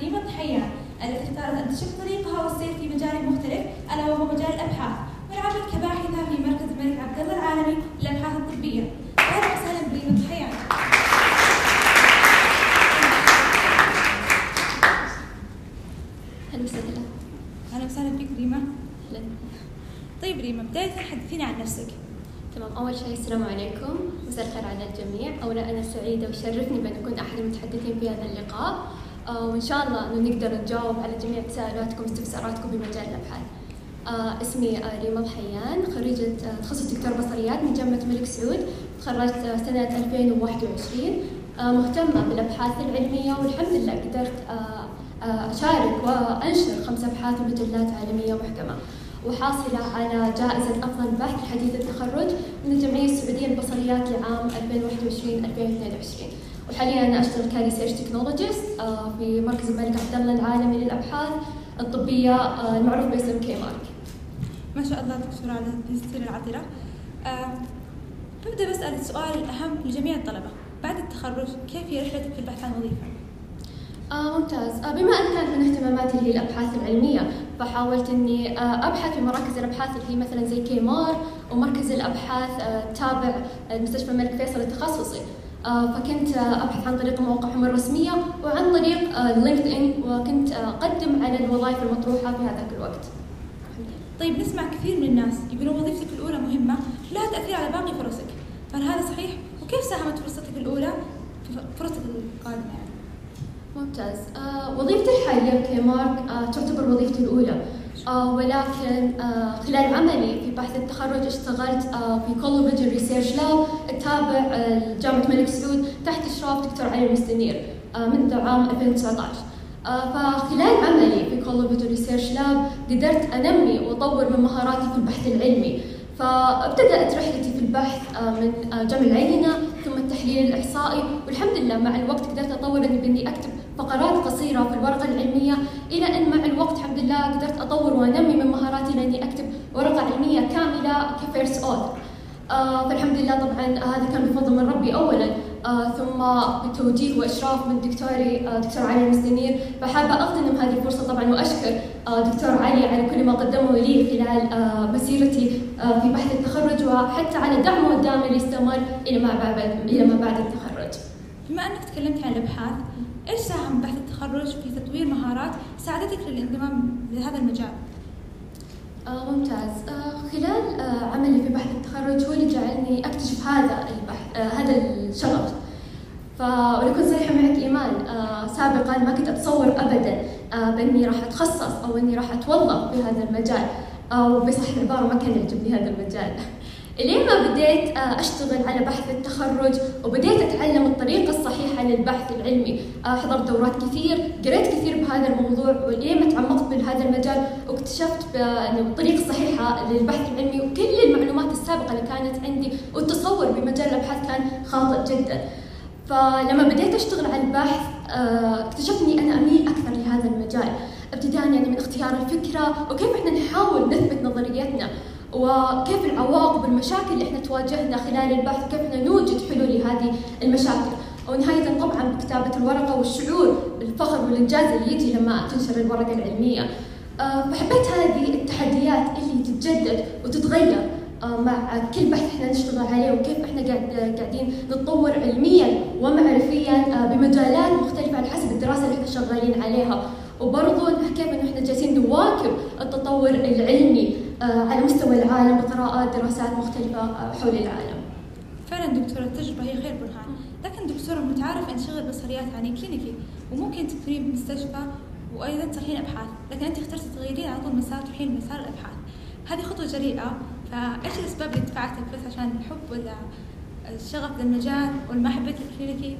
ريما الضحيان التي اختارت أن تشق طريقها والسير في مجال مختلف ألا وهو مجال الأبحاث. والعمل كباحثة في مركز الملك عبد الله العالمي للأبحاث الطبية. أهلا وسهلا بريما الضحيان أهلا وسهلا. أهلا وسهلا بك ريما. أهلا. طيب ريما بداية حدثينا عن نفسك. تمام. أول شيء السلام عليكم. مساء الخير على الجميع. أولا أنا سعيدة ويشرفني بأن أكون أحد المتحدثين في هذا اللقاء. وإن شاء الله أنه نقدر نجاوب على جميع تساؤلاتكم واستفساراتكم بمجال الأبحاث. آه، اسمي آه، ريما الحيان خريجة آه، تخصص دكتور بصريات من جامعة الملك سعود تخرجت آه، سنة 2021 آه، مهتمة بالأبحاث العلمية والحمد لله قدرت آه، آه، أشارك وأنشر خمس أبحاث ومجلات عالمية محكمة. وحاصلة على جائزة أفضل بحث حديث التخرج من الجمعية السعودية للبصريات لعام 2021-2022 وحاليا أنا أشتغل ك research technologist في مركز الملك عبد الله العالمي للأبحاث الطبية آه، المعروف باسم كيمارك. ما شاء الله دكتورة على السيرة العطرة آه، ببدأ بسأل السؤال الأهم لجميع الطلبة بعد التخرج كيف هي رحلتك في البحث عن وظيفة؟ آه ممتاز آه بما أن كانت من اهتماماتي هي الأبحاث العلمية فحاولت أني آه أبحث في مراكز الأبحاث اللي هي مثلا زي كيمارك ومركز الأبحاث آه تابع المستشفى الملك فيصل التخصصي آه فكنت آه أبحث عن طريق مواقعهم الرسمية وعن طريق آه LinkedIn وكنت آه أقدم على الوظائف المطروحة في هذاك الوقت طيب نسمع كثير من الناس يقولون وظيفتك الأولى مهمة لها تأثير على باقي فرصك فهل هذا صحيح؟ وكيف ساهمت فرصتك الأولى في فرصتك القادمة يعني؟ ممتاز آه وظيفتي الحالية كيمارك آه تعتبر وظيفتي الأولى آه ولكن آه خلال عملي في بحث التخرج اشتغلت آه في color vision research lab التابع آه جامعة الملك سعود تحت إشراف دكتور علي المستنير آه منذ عام 2019 آه فخلال عملي في color vision research lab قدرت أنمي وأطور من مهاراتي في البحث العلمي. فابتدأت رحلتي في البحث آه، من آه، جمع العينة ثم التحليل الإحصائي والحمد لله مع الوقت قدرت أطور بإني أكتب فقرات قصيرة في الورقة العلمية إلى أن مع الوقت لله قدرت أطور وأنمي من مهاراتي لأني أكتب ورقة علمية كاملة ك first author آه فالحمد لله طبعا هذا كان بفضل من ربي اولا. آه ثم بتوجيه وإشراف من دكتوري آه دكتور علي المستنير. فحابة اغتنم هذه الفرصة طبعا وأشكر آه دكتور علي على كل ما قدمه لي خلال آه مسيرتي آه في بحث التخرج وحتى على دعمه الدائم اللي استمر إلى ما بعد إلى ما بعد التخرج. بما أنك تكلمت عن الأبحاث إيش ساهم بحث التخرج في تطوير مهارات ساعدتك للانضمام لهذا المجال؟ آه ممتاز. آه خلال آه عملي في بحث التخرج هو اللي جعلني أكتشف هذا البحث آه هذا الشغف. ف ولكن صريحة معك إيمان آه سابقا ما كنت أتصور أبدا آه بإني راح أتخصص أو إني راح أتوظف في هذا المجال أو بصح العبارة ما كان يعجبني هذا المجال. لين ما بديت آه، أشتغل على بحث التخرج وبديت أتعلم الطريقة الصحيحة للبحث العلمي؟ آه، حضرت دورات كثير قريت كثير بهذا الموضوع ولين ما تعمقت بهذا المجال واكتشفت بأن الطريقة الصحيحة للبحث العلمي وكل المعلومات السابقة اللي كانت عندي والتصور بمجال الأبحاث كان خاطئ جدا. فلما بديت أشتغل على البحث آه، اكتشفت أني أنا أميل أكثر لهذا المجال ابتداء يعني من اختيار الفكرة وكيف إحنا نحاول نثبت نظريتنا. وكيف العواقب والمشاكل اللي إحنا تواجهنا خلال البحث كيف إحنا نوجد حلول لهذه المشاكل. ونهاية طبعا بكتابة الورقة والشعور بالفخر والإنجاز اللي يجي لما تنشر الورقة العلمية. آه، فحبيت هذه التحديات اللي تتجدد وتتغير آه، مع كل بحث إحنا نشتغل عليه وكيف إحنا قاعد قاعدين نتطور علميا ومعرفيا آه، بمجالات مختلفة على حسب الدراسة اللي إحنا شغالين عليها. وبرضو كيف انه إحنا جالسين نواكب التطور العلمي. على مستوى العالم بقراءات دراسات مختلفة آه، حول العالم. فعلا دكتورة التجربة هي خير برهان. لكن دكتورة متعارف أن شغل بصريات يعني كلينيكي وممكن تكونين بمستشفى وأيضا تروحين أبحاث. لكن أنت اخترتي تغيرين على طول مسار تروحين مسار الأبحاث. هذه خطوة جريئة. فإيش الأسباب اللي دفعتك بس عشان الحب ولا الشغف للمجال والمحبة الكلينيكي؟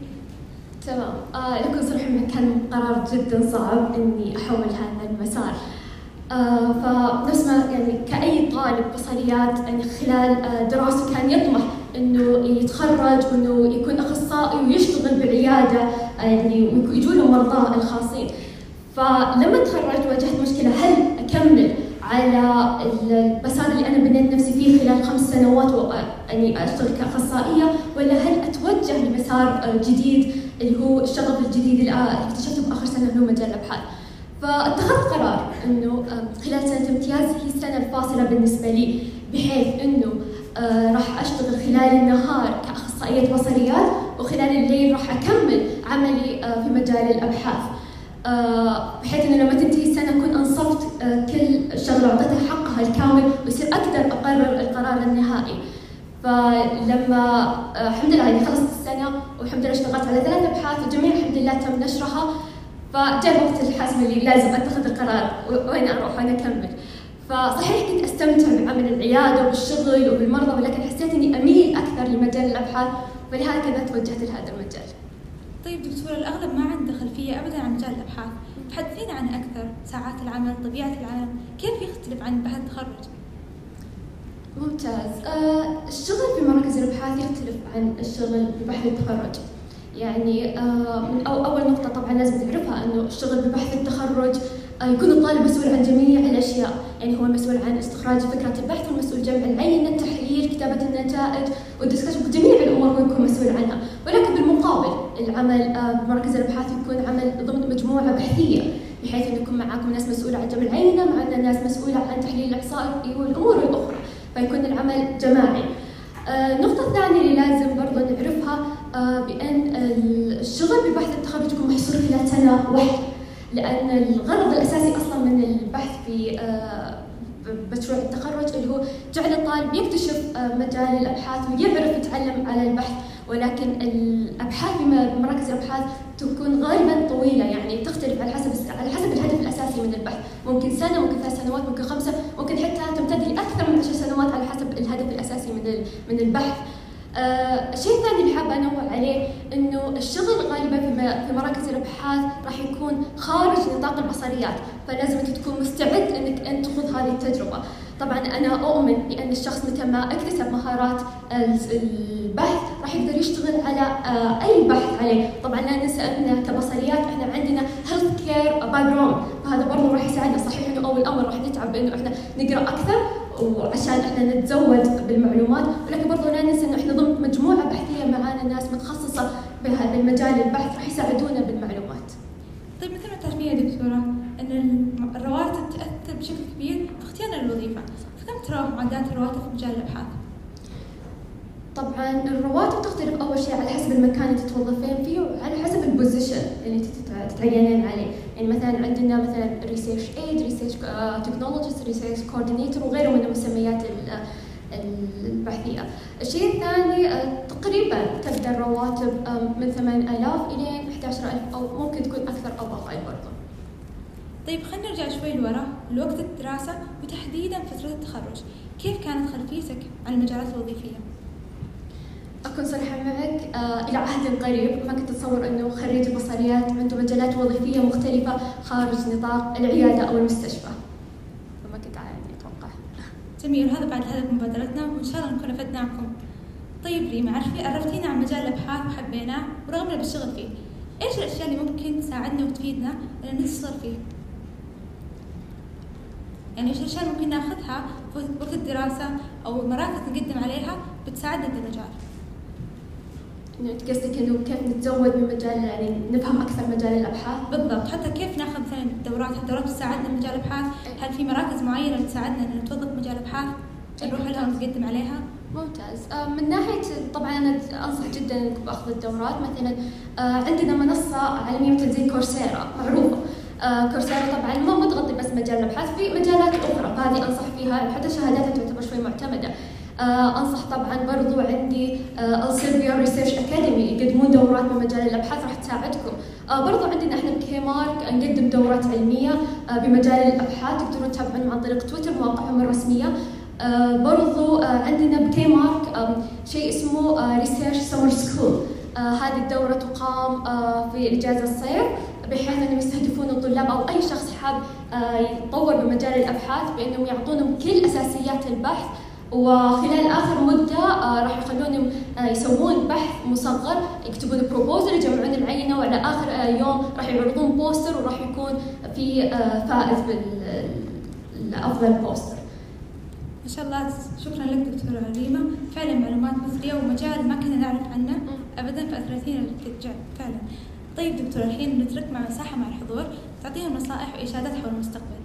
تمام. آه لكن صراحة كان قرار جدا صعب إني أحول هذا المسار. آه فنفس ما يعني كأي طالب بصريات يعني خلال آه دراسته كان يطمح إنه يتخرج وإنه يكون أخصائي ويشتغل بعيادة آه يعني ويجوا له مرضاه الخاصين. فلما تخرجت واجهت مشكلة هل أكمل على المسار اللي أنا بنيت نفسي فيه خلال خمس سنوات و- يعني أشتغل كأخصائية ولا هل أتوجه لمسار جديد اللي هو الشغف الجديد اللي اكتشفته بآخر سنة هو مجال الابحاث فاتخذت قرار انه خلال سنة امتياز هي السنة الفاصلة بالنسبة لي بحيث انه آه، راح اشتغل خلال النهار كأخصائية بصريات وخلال الليل راح أكمل عملي آه، في مجال الأبحاث. آه، بحيث إنه لما تنتهي السنة أكون أنصفت كل شغلة واعطيتها حقها الكامل ويصير أقدر أقرر القرار النهائي. فلما الحمد لله يعني خلصت السنة والحمد لله اشتغلت على ثلاث أبحاث وجميع الحمد لله تم نشرها. فجاء وقت الحاسم اللي لازم أتخذ القرار وين أروح وين أكمل فصحيح كنت أستمتع بعمل العيادة وبالشغل وبالمرضى ولكن حسيت إني أميل أكثر لمجال الأبحاث ولهكذا توجهت لهذا المجال. طيب دكتورة الأغلب ما عنده خلفية أبدا عن مجال الأبحاث، تحدثينا عن أكثر ساعات العمل، طبيعة العمل، كيف يختلف عن بعد التخرج؟ ممتاز، آه الشغل في مراكز الأبحاث يختلف عن الشغل ببحث التخرج. يعني آه من أو أول نقطة طبعا لازم تعرفها إنه الشغل ببحث التخرج آه، يكون الطالب مسؤول عن جميع الأشياء. يعني هو المسؤول عن استخراج فكرة البحث والمسؤول جمع العينة التحليل كتابة النتائج والدسكشن جميع الأمور هو يكون مسؤول عنها. ولكن بالمقابل العمل آه، بمراكز الأبحاث يكون عمل ضمن مجموعة بحثية بحيث أن يكون معاكم ناس مسؤولة عن جمع العينة معنا ناس مسؤولة عن تحليل الإحصائي والأمور الأخرى. فيكون العمل جماعي. آه، النقطة الثانية اللي لازم برضه نعرفها بأن الشغل ببحث التخرج محصور خلال سنة واحدة لأن الغرض الأساسي أصلا من البحث في آه، مشروع التخرج اللي هو جعل الطالب يكتشف آه، مجال الأبحاث ويعرف يتعلم على البحث ولكن الأبحاث بمراكز الأبحاث تكون غالبا طويلة يعني تختلف على حسب على حسب الهدف الأساسي من البحث. ممكن سنة ممكن ثلاث سنوات ممكن خمسة ممكن حتى تمتد لأكثر من عشر سنوات على حسب الهدف الأساسي من من البحث. آه الشيء الثاني اللي حابة أنوه عليه إنه الشغل غالبا في, مراكز الأبحاث راح يكون خارج نطاق البصريات، فلازم أنك تكون مستعد إنك أنت تخوض هذه التجربة. طبعا أنا أؤمن بأن الشخص متى ما أكتسب مهارات البحث راح يقدر يشتغل على آه أي بحث عليه، طبعا لا ننسى أن كبصريات إحنا عندنا health care background فهذا برضه راح يساعدنا صحيح إنه أول أمر راح نتعب بإنه إحنا نقرأ أكثر وعشان إحنا نتزود بالمعلومات ولكن برضو لا ننسى إنه إحنا ضمن مجموعة بحثية معانا ناس متخصصة بهذا المجال البحث راح يساعدونا بالمعلومات. طيب مثل ما تعرفين يا دكتورة إن الرواتب تأثر بشكل كبير في اختيار الوظيفة، فكم ترى معدلات الرواتب في مجال الأبحاث؟ طبعا الرواتب تختلف أول شيء على حسب المكان اللي تتوظفين فيه وعلى حسب ال position اللي تتعينين عليه، يعني مثلا عندنا مثلا research aide، research technologist، research coordinator وغيره من المسميات البحثية. الشيء الثاني آه، تقريبا تبدا الرواتب من 8000 إلى 11000 أو ممكن تكون أكثر أو أقل برضه. طيب خلينا نرجع شوي لورا لوقت الدراسة وتحديدا فترة التخرج، كيف كانت خلفيتك عن المجالات الوظيفية؟ أكون صريحة معك. آه إلى عهد قريب ما كنت أتصور أنه خريج البصريات عنده مجالات وظيفية مختلفة خارج نطاق العيادة أو المستشفى. فما كنت يعني أتوقع. جميل هذا بعد هدف مبادرتنا وإن شاء الله نكون أفدناكم. طيب ريما عرفي عرفتينا عن مجال الأبحاث وحبيناه ورغبنا بالشغل فيه إيش الأشياء اللي ممكن تساعدنا وتفيدنا إن نشتغل فيه؟ يعني إيش الأشياء ممكن ناخذها وقت الدراسة أو مراكز نقدم عليها بتساعدنا في المجال قصدك إنه كيف نتزود من مجال يعني نفهم أكثر مجال الأبحاث؟ بالضبط. حتى كيف ناخذ مثلا دورات؟ الدورات تساعدنا في مجال الأبحاث؟ هل في مراكز معينة تساعدنا ان نتوظف مجال الأبحاث؟ نروح لها ونقدم عليها؟ ممتاز. آه، من ناحية طبعا أنا أنصح جدا أنك بأخذ الدورات. مثلا آه، عندنا منصة عالمية مثل زي Coursera معروفة. آه، Coursera طبعا ما تغطي بس مجال الأبحاث في مجالات أخرى. فهذه أنصح فيها. حتى شهاداتها تعتبر شوي معتمدة. أنصح طبعا برضو عندي آه السيربيا research academy يقدمون دورات بمجال الأبحاث راح تساعدكم. آه برضو عندنا إحنا ب KAIMRC نقدم دورات علمية آه بمجال الأبحاث. تقدرون تتابعون عن طريق تويتر مواقعهم الرسمية. آه برضو آه عندنا ب KAIMRC آه شيء اسمه آه research summer school آه هذه الدورة تقام آه في إجازة الصيف بحيث أنهم يستهدفون الطلاب أو أي شخص حاب آه يتطور بمجال الأبحاث بأنهم يعطونهم كل أساسيات البحث. وخلال آخر مدة آه، راح يخلونهم آه، يسوون بحث مصغر يكتبون proposal يجمعون العينة وعلى آخر آه، يوم راح يعرضون poster وراح يكون في فائز بالافضل poster. ما شاء الله. شكرا لك دكتورة ريما فعلا معلومات مثرية ومجال ما كنا نعرف عنه أبدا فأثرتينا بالتشجيع فعلا. طيب دكتورة الحين نترك مع مساحة مع الحضور تعطيهم نصائح وإشادات حول المستقبل.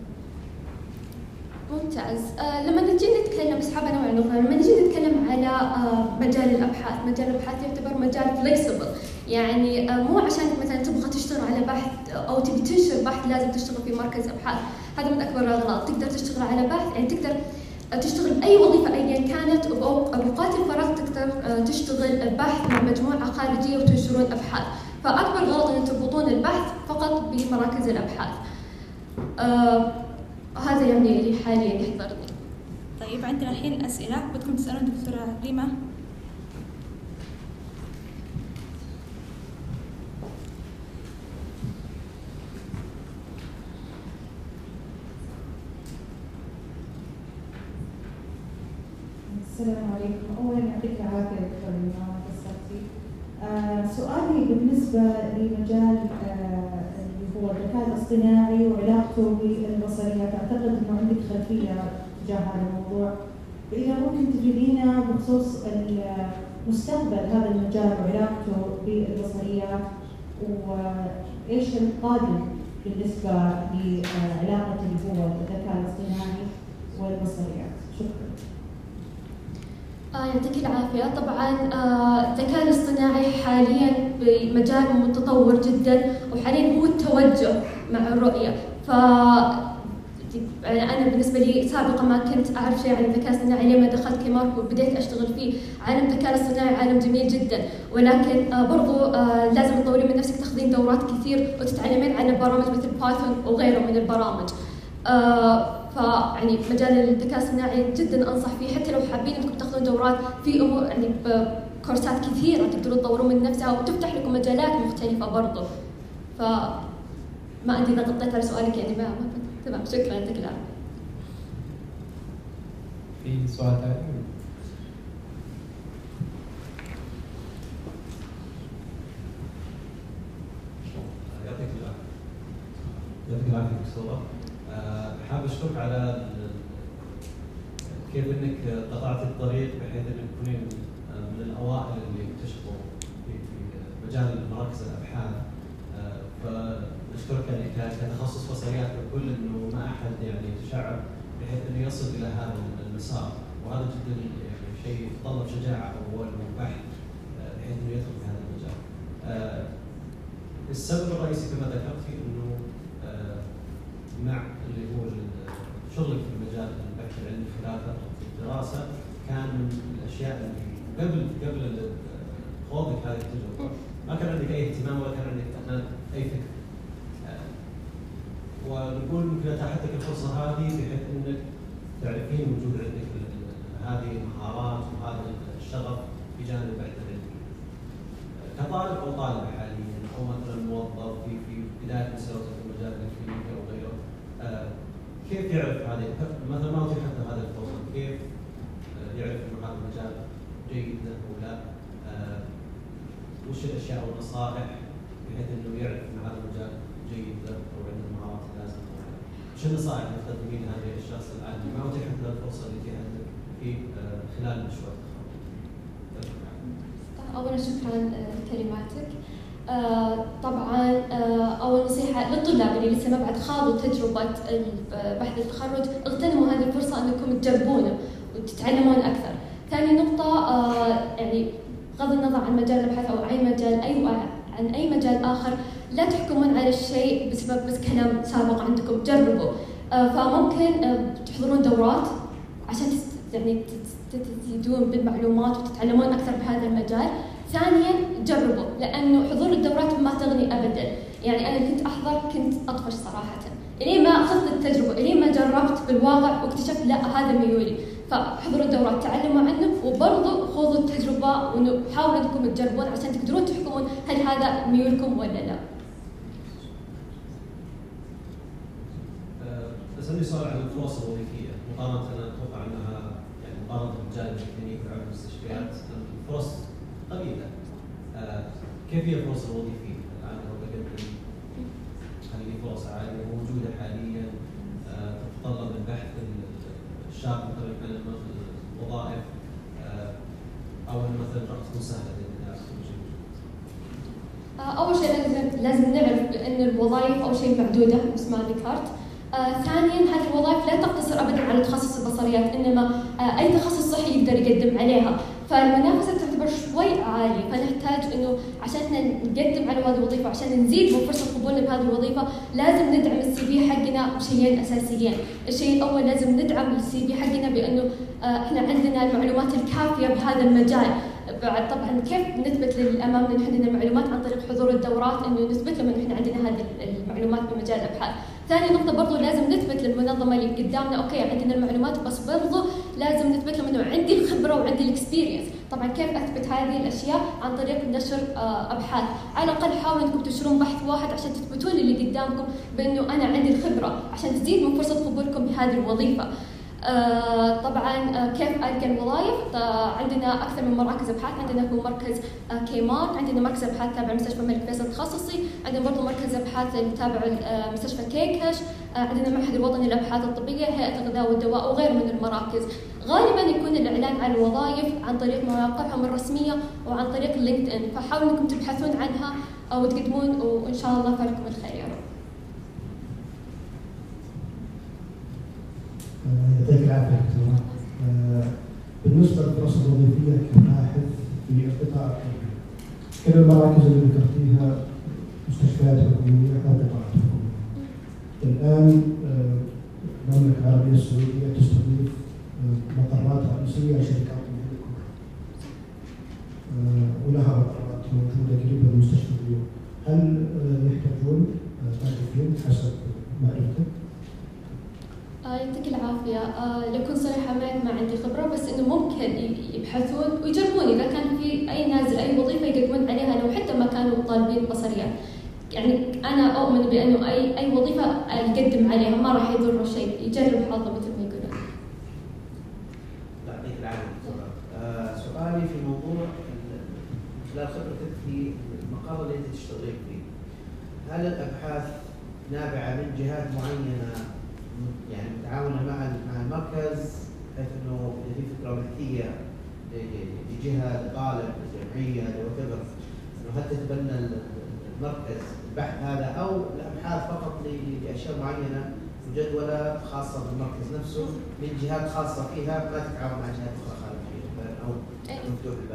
ممتاز. آه لما نجي نتكلم انوع النقطة لما نجي نتكلم على آه مجال الأبحاث مجال الأبحاث يعتبر مجال flexible يعني آه مو عشان مثلا تبغى تشتغل على بحث أو تبي تنشر بحث لازم تشتغل في مركز أبحاث. هذا من أكبر الأغلاط. تقدر تشتغل على بحث يعني تقدر تشتغل بأي وظيفة ايا كانت وباوقات الفراغ تقدر تشتغل بحث مع مجموعة خارجية وتنشرون أبحاث. فأكبر غلط إن تربطون البحث فقط بمراكز الأبحاث. آه هذا يعني اللي حاليا يحضرني. طيب عندنا الحين أسئلة. بدكم تسألون دكتورة ريما؟ السلام عليكم، أولا يعطيك العافية دكتور ما قصرتي. آه سؤالي بالنسبة لمجال آه اللي هو الذكاء الاصطناعي وعلاقته بالبصريات، أعتقد إنه عندك خلفية تجاه هذا الموضوع. فإذا ممكن تفيدينا بخصوص مستقبل هذا المجال وعلاقته بالبصريات وإيش القادم بالنسبة لعلاقة اللي هو الذكاء الاصطناعي والبصريات. شكرا. آه يعطيك العافية. طبعا آه الذكاء الاصطناعي حاليا بمجال متطور جدا وحاليا هو التوجه مع الرؤية. ف يعني أنا بالنسبة لي سابقا ما كنت أعرف شيء عن الذكاء الاصطناعي لما دخلت كمارك وبديت أشتغل فيه. عالم الذكاء الاصطناعي عالم جميل جدا. ولكن آه برضو لازم تطورين من نفسك تاخذين دورات كثير وتتعلمين عن البرامج مثل بايثون وغيره من البرامج. فيعني مجال الذكاء الصناعي جدا أنصح فيه حتى لو حابين إنكم تاخذون دورات في أمور يعني كورسات كثيرة تقدرون تطورون من نفسها وتفتح لكم مجالات مختلفة برضو. ف ما أدري إذا غطيت على سؤالك يعني ما تمام شكرا يعطيك العافية. في سؤال ثاني؟ يعطيك العافية. يعطيك العافية دكتوره حاب أشكرك على كيف إنك قطعت الطريق بحيث انك تكونين من الأوائل اللي اكتشفوا في مجال مراكز الأبحاث فنشكرك يعني كتخصص بصريات ككل إنه ما أحد يعني تشعب بحيث إنه يصل إلى هذا المسار وهذا جدا يعني شيء يتطلب شجاعة أول وبحث بحيث إنه يدخل في هذا المجال. السبب الرئيسي كما ذكرتي إنه مع اللي هو شغلك في خلال فتره الدراسة كان من الأشياء اللي قبل قبل خوضك هذه التجربة ما كان عندك أي اهتمام ولا كان عندك أي فكره. آه، ونقول يمكن اتاحت لك الفرصة هذه بحيث إنك تعرفين وجود عندك هذه المهارات وهذا الشغف في جانب البحث العلمي. كطالب أو طالبه حاليا أو مثلا موظف في في بداية مسيرته في مجال الكلينيكا أو غيره آه، كيف يعرف هذه مثلا ما اتيحت له هذه الفرصه كيف آه، يعرف إنه هذا المجال جيد له ولا آه، وش الأشياء والنصائح بحيث إنه يعرف ان هذا المجال جيد له أو عنده المهارات اللازمه وش النصائح اللي تقدمينها للشخص العادي ما اتيحت له الفرصه اللي له في خلال مشروع التخرج. اولا شكرا لكلماتك. آه طبعا آه أول نصيحة للطلاب اللي لسه ما بعد خاضوا تجربة بحث التخرج اغتنموا هذه الفرصة أنكم تجربونه وتتعلمون أكثر. ثاني نقطة آه يعني بغض النظر عن مجال البحث أو أي مجال أي عن أي مجال آخر لا تحكمون على الشيء بسبب بس كلام سابق عندكم جربوا فممكن تحضرون دورات عشان يعني تزيدون بالمعلومات وتتعلمون أكثر بهذا المجال ثانيا جربوا لأنه حضور الدورات ما تغني ابدا. يعني أنا كنت أحضر كنت أطفش صراحة. الين ما أخذت التجربة الين ما جربت بالواقع واكتشفت لا هذا ميولي. فاحضروا الدورات تعلموا عنه وبرضه خوضوا التجربة وحاولوا أنكم تجربون عشان تقدرون تحكمون هل هذا ميولكم ولا لا. أه، بس عندي سؤال عن الفرص الوظيفيه مقارنة أتوقع أنها يعني مقارنة بالجانب الكلينيكي وعلم المستشفيات الفرص قليلة. كيف هي الفرص الوظيفية الآن لو بقدم هل هي فرص عالية موجودة حاليا؟ آه، تتطلب البحث الشاق شاب مثلا يتكلم وظائف آه، أو انه مثلا راح تكون آه، أول شيء لازم لازم نعرف إن الوظائف أول شيء معدودة مثل ما ذكرت آه ثانيا هذه الوظائف لا تقتصر ابدا على تخصص البصريات إنما آه أي تخصص صحي يقدر يقدم عليها. فالمنافسة شوي عاليه فنحتاج إنه عشان نقدم على هذه الوظيفة عشان نزيد من فرصة قبولنا بهذه الوظيفة لازم ندعم السي في حقنا بشيئين أساسيين، الشيء الأول لازم ندعم السي في حقنا بأنه آه إحنا عندنا المعلومات الكافية بهذا المجال. بعد طبعا كيف نثبت للأمام إن عندنا المعلومات عن طريق حضور الدورات؟ إنه نثبت لهم انه إحنا عندنا هذه المعلومات بمجال الأبحاث. ثاني نقطة برضو لازم نثبت للمنظمة اللي قدامنا. okay عندنا المعلومات بس برضو لازم نثبت لهم إنه عندي الخبرة وعندي ال experience، طبعا كيف اثبت هذه الأشياء عن طريق نشر آه، أبحاث، على الأقل حاولوا أنكم تنشرون بحث واحد عشان تثبتون للي قدامكم بأنه أنا عندي الخبرة عشان تزيد من فرصة قبولكم بهذه الوظيفة. آه طبعا آه كيف القى الوظائف؟ عندنا أكثر من مراكز ابحاث، عندنا هو مركز آه كيمار، عندنا مركز ابحاث تابع مستشفى الملك فيصل التخصصي، عندنا برضه مركز ابحاث تابع آه، مستشفى كيكش، عندنا المعهد الوطني للأبحاث الطبية، هيئة الغذاء والدواء وغيره من المراكز. غالبا يكون الإعلان عن الوظائف عن طريق مواقعهم الرسمية وعن طريق لينكد ان، فحاولوا إنكم تبحثون عنها أو تقدمون وإن شاء الله فالكم الخير. يعطيك العافية دكتور آه، بالنسبة للدراسة الوظيفية كباحث في القطاع الطبي كل المراكز اللي ذكرتيها؟ مستشفيات حكومية أو قطاعات حكوميه الآن آه، المملكة العربية السعودية تستضيف آه، مقرات رئيسية لشركات طبيه كبرى ولها مقرات موجودة قريبه من مستشفى اليوم. هل يحتاجون باحثين حسب معرفتك؟ آه يعطيك العافية. آه لو كنت صريحة معك ما عندي خبرة بس إنه ممكن يبحثون ويجربون. إذا كان في أي نازل أي وظيفة يقدمون عليها لو حتى ما كانوا طالبين بصريات يعني أنا أؤمن بأنه أي أي وظيفة يقدم عليها ما راح يضره شيء. يجرب حظه مثل ما يقولون. يعطيك العافية آه سؤالي في موضوع خلال خبرتك في المقر اللي أنت تشتغلين فيه. هل الأبحاث نابعة من جهات معينة يعني متعاونه مع مع المركز بحيث انه اذا في فكره بحثيه لجهه لطالب لجمعيه لوات إنه هل تتبنى المركز البحث هذا أو الأبحاث فقط لأشياء معينة وجدوله خاصة بالمركز نفسه من جهات خاصة فيها ما تتعاون مع جهات أخرى خارجية أو إيه. مفتوح لباب الجهات.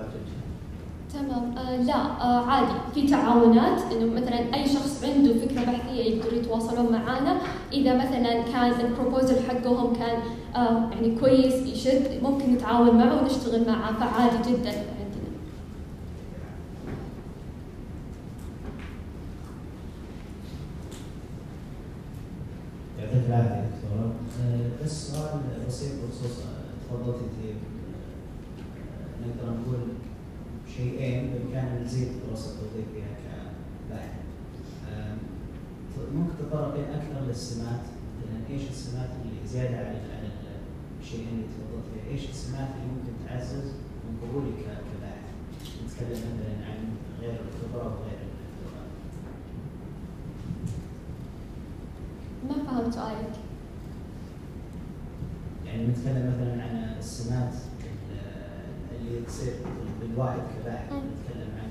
تمام. آه لا آه عادي. في تعاونات إنه مثلا أي شخص عنده فكرة بحثية يقدروا يتواصلون معنا إذا مثلا كان البروبوزل حقهم كان آه يعني كويس يشد ممكن نتعاون معه ونشتغل معه. فعادي جدا عندنا. يعطيك العافيه دكتوره آه، بس سؤال بسيط بخصوص تفضلت انت نقدر نقول شيئين بامكاننا نزيد الدراسه التوظيفيه كباحث. ممكن تتطرقين أكثر للسمات مثلا إيش السمات اللي زياده على على الشيئين اللي تفضلت فيها، إيش السمات اللي ممكن تعزز من قبولك كباحث؟ نتكلم مثلا عن غير الخبره وغير الخبره. ما فهمت سؤالك. يعني نتكلم مثلا عن السمات اللي تصير بالواحد كباحث نتكلم عن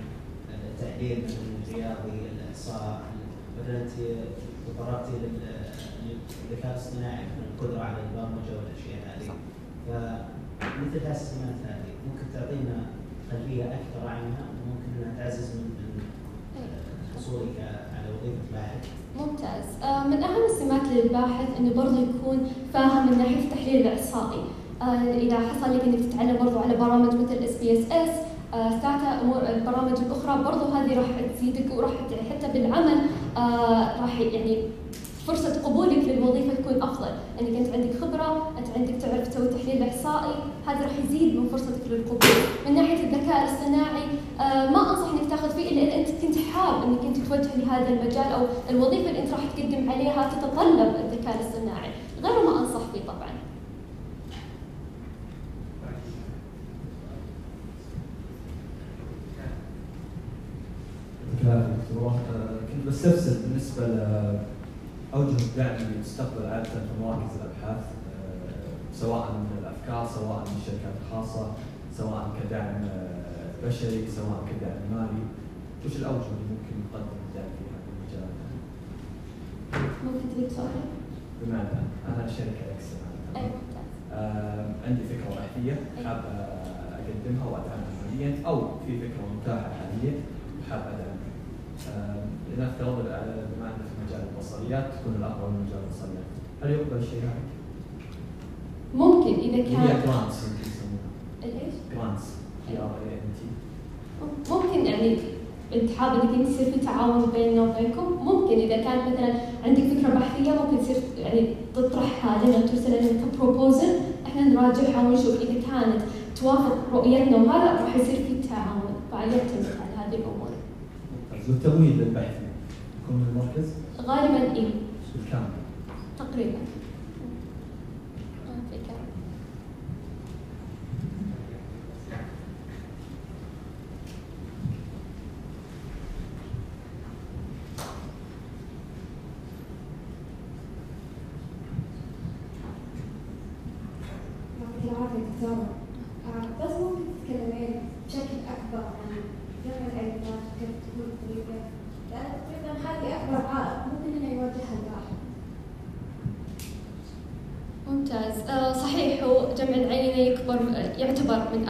التعليم الرياضي الإحصاء مثلا تطرقتي للذكاء الاصطناعي القدرة على البرمجة والأشياء هذه. فمثل هالسمات هذه ممكن تعطينا خلفية أكثر عنها؟ وممكن أنها تعزز من حصولك على وظيفة باحث ممتاز. آه، من أهم السمات للباحث إنه برضه يكون فاهم من ناحية التحليل الإحصائي. آه، إذا حصل لك إنك تتعلم برضو على برامج مثل SPSS أمور البرامج الأخرى برضو هذه راح تزيدك وراح حتى بالعمل آه، راح يعني فرصة قبولك للوظيفة تكون أفضل، لأنك أنت عندك خبرة، أنت عندك تعرف تسوي تحليل إحصائي، هذا راح يزيد من فرصتك للقبول. من ناحية الذكاء الاصطناعي ما أنصح إنك تاخذ فيه إلا إذا أنت كنت حاب إنك أنت توجه لهذا المجال أو الوظيفة اللي أنت راح تقدم عليها تتطلب الذكاء الاصطناعي، غيره ما أنصح فيه طبعاً. دكتور كنت بستفسر بالنسبة لاوجه الدعم اللي تستقبل عادة في مراكز الأبحاث سواء من الأفكار سواء من الشركات الخاصة سواء كدعم آه، بشري سواء كدعم مالي وش الأوجه اللي ممكن نقدم الدعم في هذا المجال؟ ممكن تريد سؤال؟ بمعنى أنا شركة آه، عندي فكرة بحثيه حاب أقدمها وأدعمها ماليا أو في فكرة متاحة حاليا وحاب أدعمها. آه، ال- بما ان في مجال البصريات تكون الأقوى من مجال البصريات، هل يقبل الشيء هذا؟ ممكن إذا هي كان grants يمكن يسمونها الايش؟ grants G R A N T ممكن يعني انت حابب انك انت يصير في تعاون بيننا وبينكم؟ ممكن إذا كانت مثلا عندك فكرة بحثيه ممكن تصير يعني تطرحها لنا ترسلها لنا ك proposal إحنا نراجعها ونشوف إذا كانت توافق رؤيتنا وهذا راح يصير في تعاون. فيعتمد على هذه الأمور. والتمويل للبحث يكون من المركز؟ غالبا اي بالكامل تقريبا ما في كلام. يعطيك العافية دكتورة آه، بس ممكن تتكلمين بشكل أكبر عن جمع العينات وكيف تكون الطريقة لأن تقريبا هذه أكبر عائق ممكن إنه يواجهها الباحث ممتاز آه صحيح هو جمع العينة يكبر يعتبر من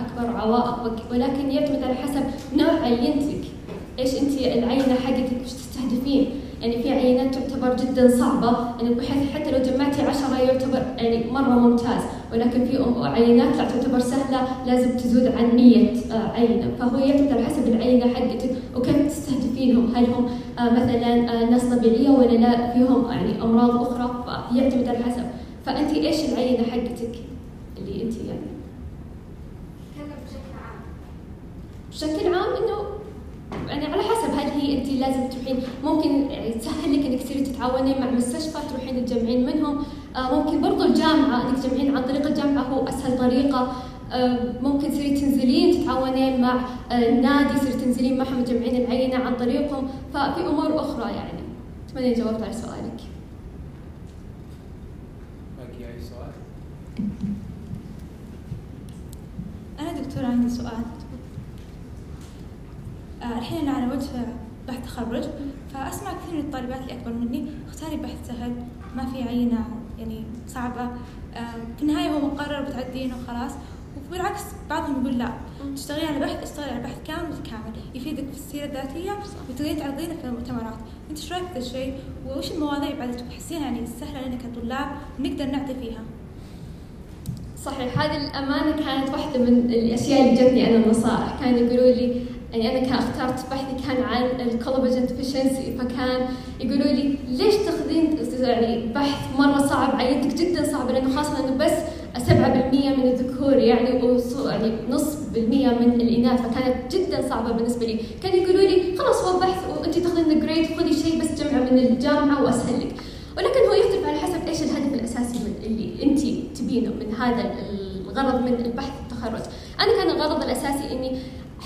وك- ولكن يعتمد على حسب نوع عينتك. إيش أنت العينة حقتك وش تستهدفين؟ يعني في عينات تعتبر جدا صعبة يعني بحيث حتى لو جمعتي عشرة يعتبر يعني مرة ممتاز ولكن في عينات لا تعتبر سهلة لازم تزود عن 100 آه، عينة. فهو يعتمد على حسب العينة حقتك وكيف تستهدفينهم. هل هم آه، مثلا آه، ناس طبيعية ولا لا؟ فيهم يعني أمراض أخرى فيعتمد على حسب. فأنت إيش العينة حقتك اللي انت يعني تكلم بشكل عام بشكل عام إنه يعني على حسب هل هي أنت لازم تروحين ممكن يعني تسهل لك إنك تصيري تتعاونين مع مستشفى تروحين تجمعين منهم. آه ممكن برضو الجامعة إنك تجمعين عن طريق الجامعة هو أسهل طريقة. آه ممكن تصيري تنزلين تتعاونين مع آه النادي تصيري تنزلين معهم تجمعين العينة عن طريقهم. ففي أمور أخرى يعني. أتمنى جاوبت على سؤالك. باقي أي سؤال؟ أنا دكتورة عندي سؤال. الحين أنا على وجه بحث تخرج فأسمع كثير من الطالبات اللي أكبر مني اختاري بحث سهل ما في عينة يعني صعبة. آه، في النهاية هو مقرر بتعدينه وخلاص وبالعكس بعضهم يقول لا. تشتغلين على بحث اشتغلي على بحث كامل متكامل. يفيدك في السيرة الذاتية وتقدرين تعرضينه في المؤتمرات. أنت إيش رأيك في الشيء؟ وش المواضيع بعد تحسينها يعني سهلة لنا كطلاب ونقدر نعطي فيها. صحيح هذه الأمانة كانت واحدة من الأشياء اللي جتني أنا النصائح. كانوا يقولوا لي يعني أنا كان اخترت بحثي كان عن ال color vision deficiency فكان يقولوا لي ليش تاخذين يعني بحث مرة صعب عينتك جدا صعبة لأنه خاصة إنه بس 7% من الذكور يعني يعني نص بالمية من الإناث فكانت جدا صعبة بالنسبة لي. كانوا يقولوا لي خلاص هو بحث وأنت تاخذين grade خذي شيء بس جمعه من الجامعة وأسهل لك ولكن هو يختلف على حسب إيش الهدف الأساسي من اللي انت تبينه من هذا الغرض من البحث التخرج. أنا كان الغرض الأساسي إني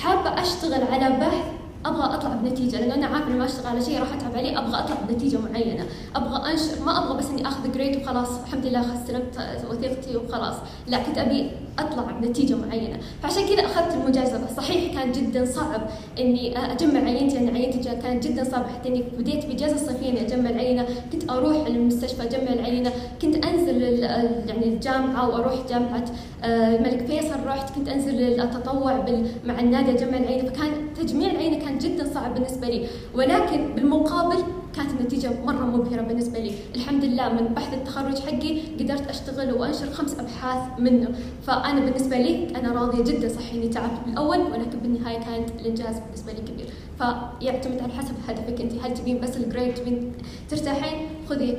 حابة أشتغل على بحث أبغى اطلع بنتيجه لأنه أنا عارفة لما أشتغل على شيء راح أتعب عليه أبغى اطلع بنتيجه معينة. أبغى أنشر ما أبغى بس إني أخذ جريد وخلاص الحمد لله استلمت وثيقتي وخلاص. لا كنت أبي أطلع بنتيجة معينة. فعشان كذا أخذت المجازفة. صحيح كان جدا صعب إني أجمع عينتي لأن عينتي كانت جدا صعبه حتى إني بديت بإجازة صيفيه إني أجمع العينة. كنت أروح للمستشفى أجمع العينة. كنت أنزل يعني الجامعة وأروح جامعة آه، الملك فيصل رحت. كنت أنزل أتطوع مع النادي أجمع العينة. فكان تجميع العينة كان جدا صعب بالنسبة لي. ولكن بالمقابل كانت النتيجة مرة مبهرة بالنسبة لي. الحمد لله من بحث التخرج حقي قدرت أشتغل وأنشر خمس أبحاث منه. فأنا بالنسبة لي أنا راضية جدا صحيح إني تعبت بالأول ولكن بالنهاية كانت الإنجاز بالنسبة لي كبير. فيعتمد على حسب هدفك أنت. هل تبين بس الجريد تبين ترتاحين؟ خذي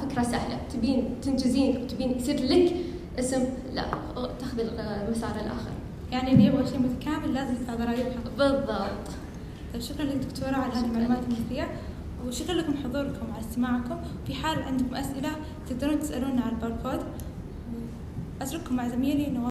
فكرة سهلة. تبين تنجزين وتبين يصير لك اسم؟ لا تأخذ المسار الآخر. يعني اللي يبغى شيء متكامل لازم حق بالضبط. طيب شكرا لك دكتورة على هذه المعلومات المثرية وشكرا لكم حضوركم على استماعكم. في حال عندكم أسئلة تقدرون تسألونا على الباركود. أترككم مع زميلي نواف.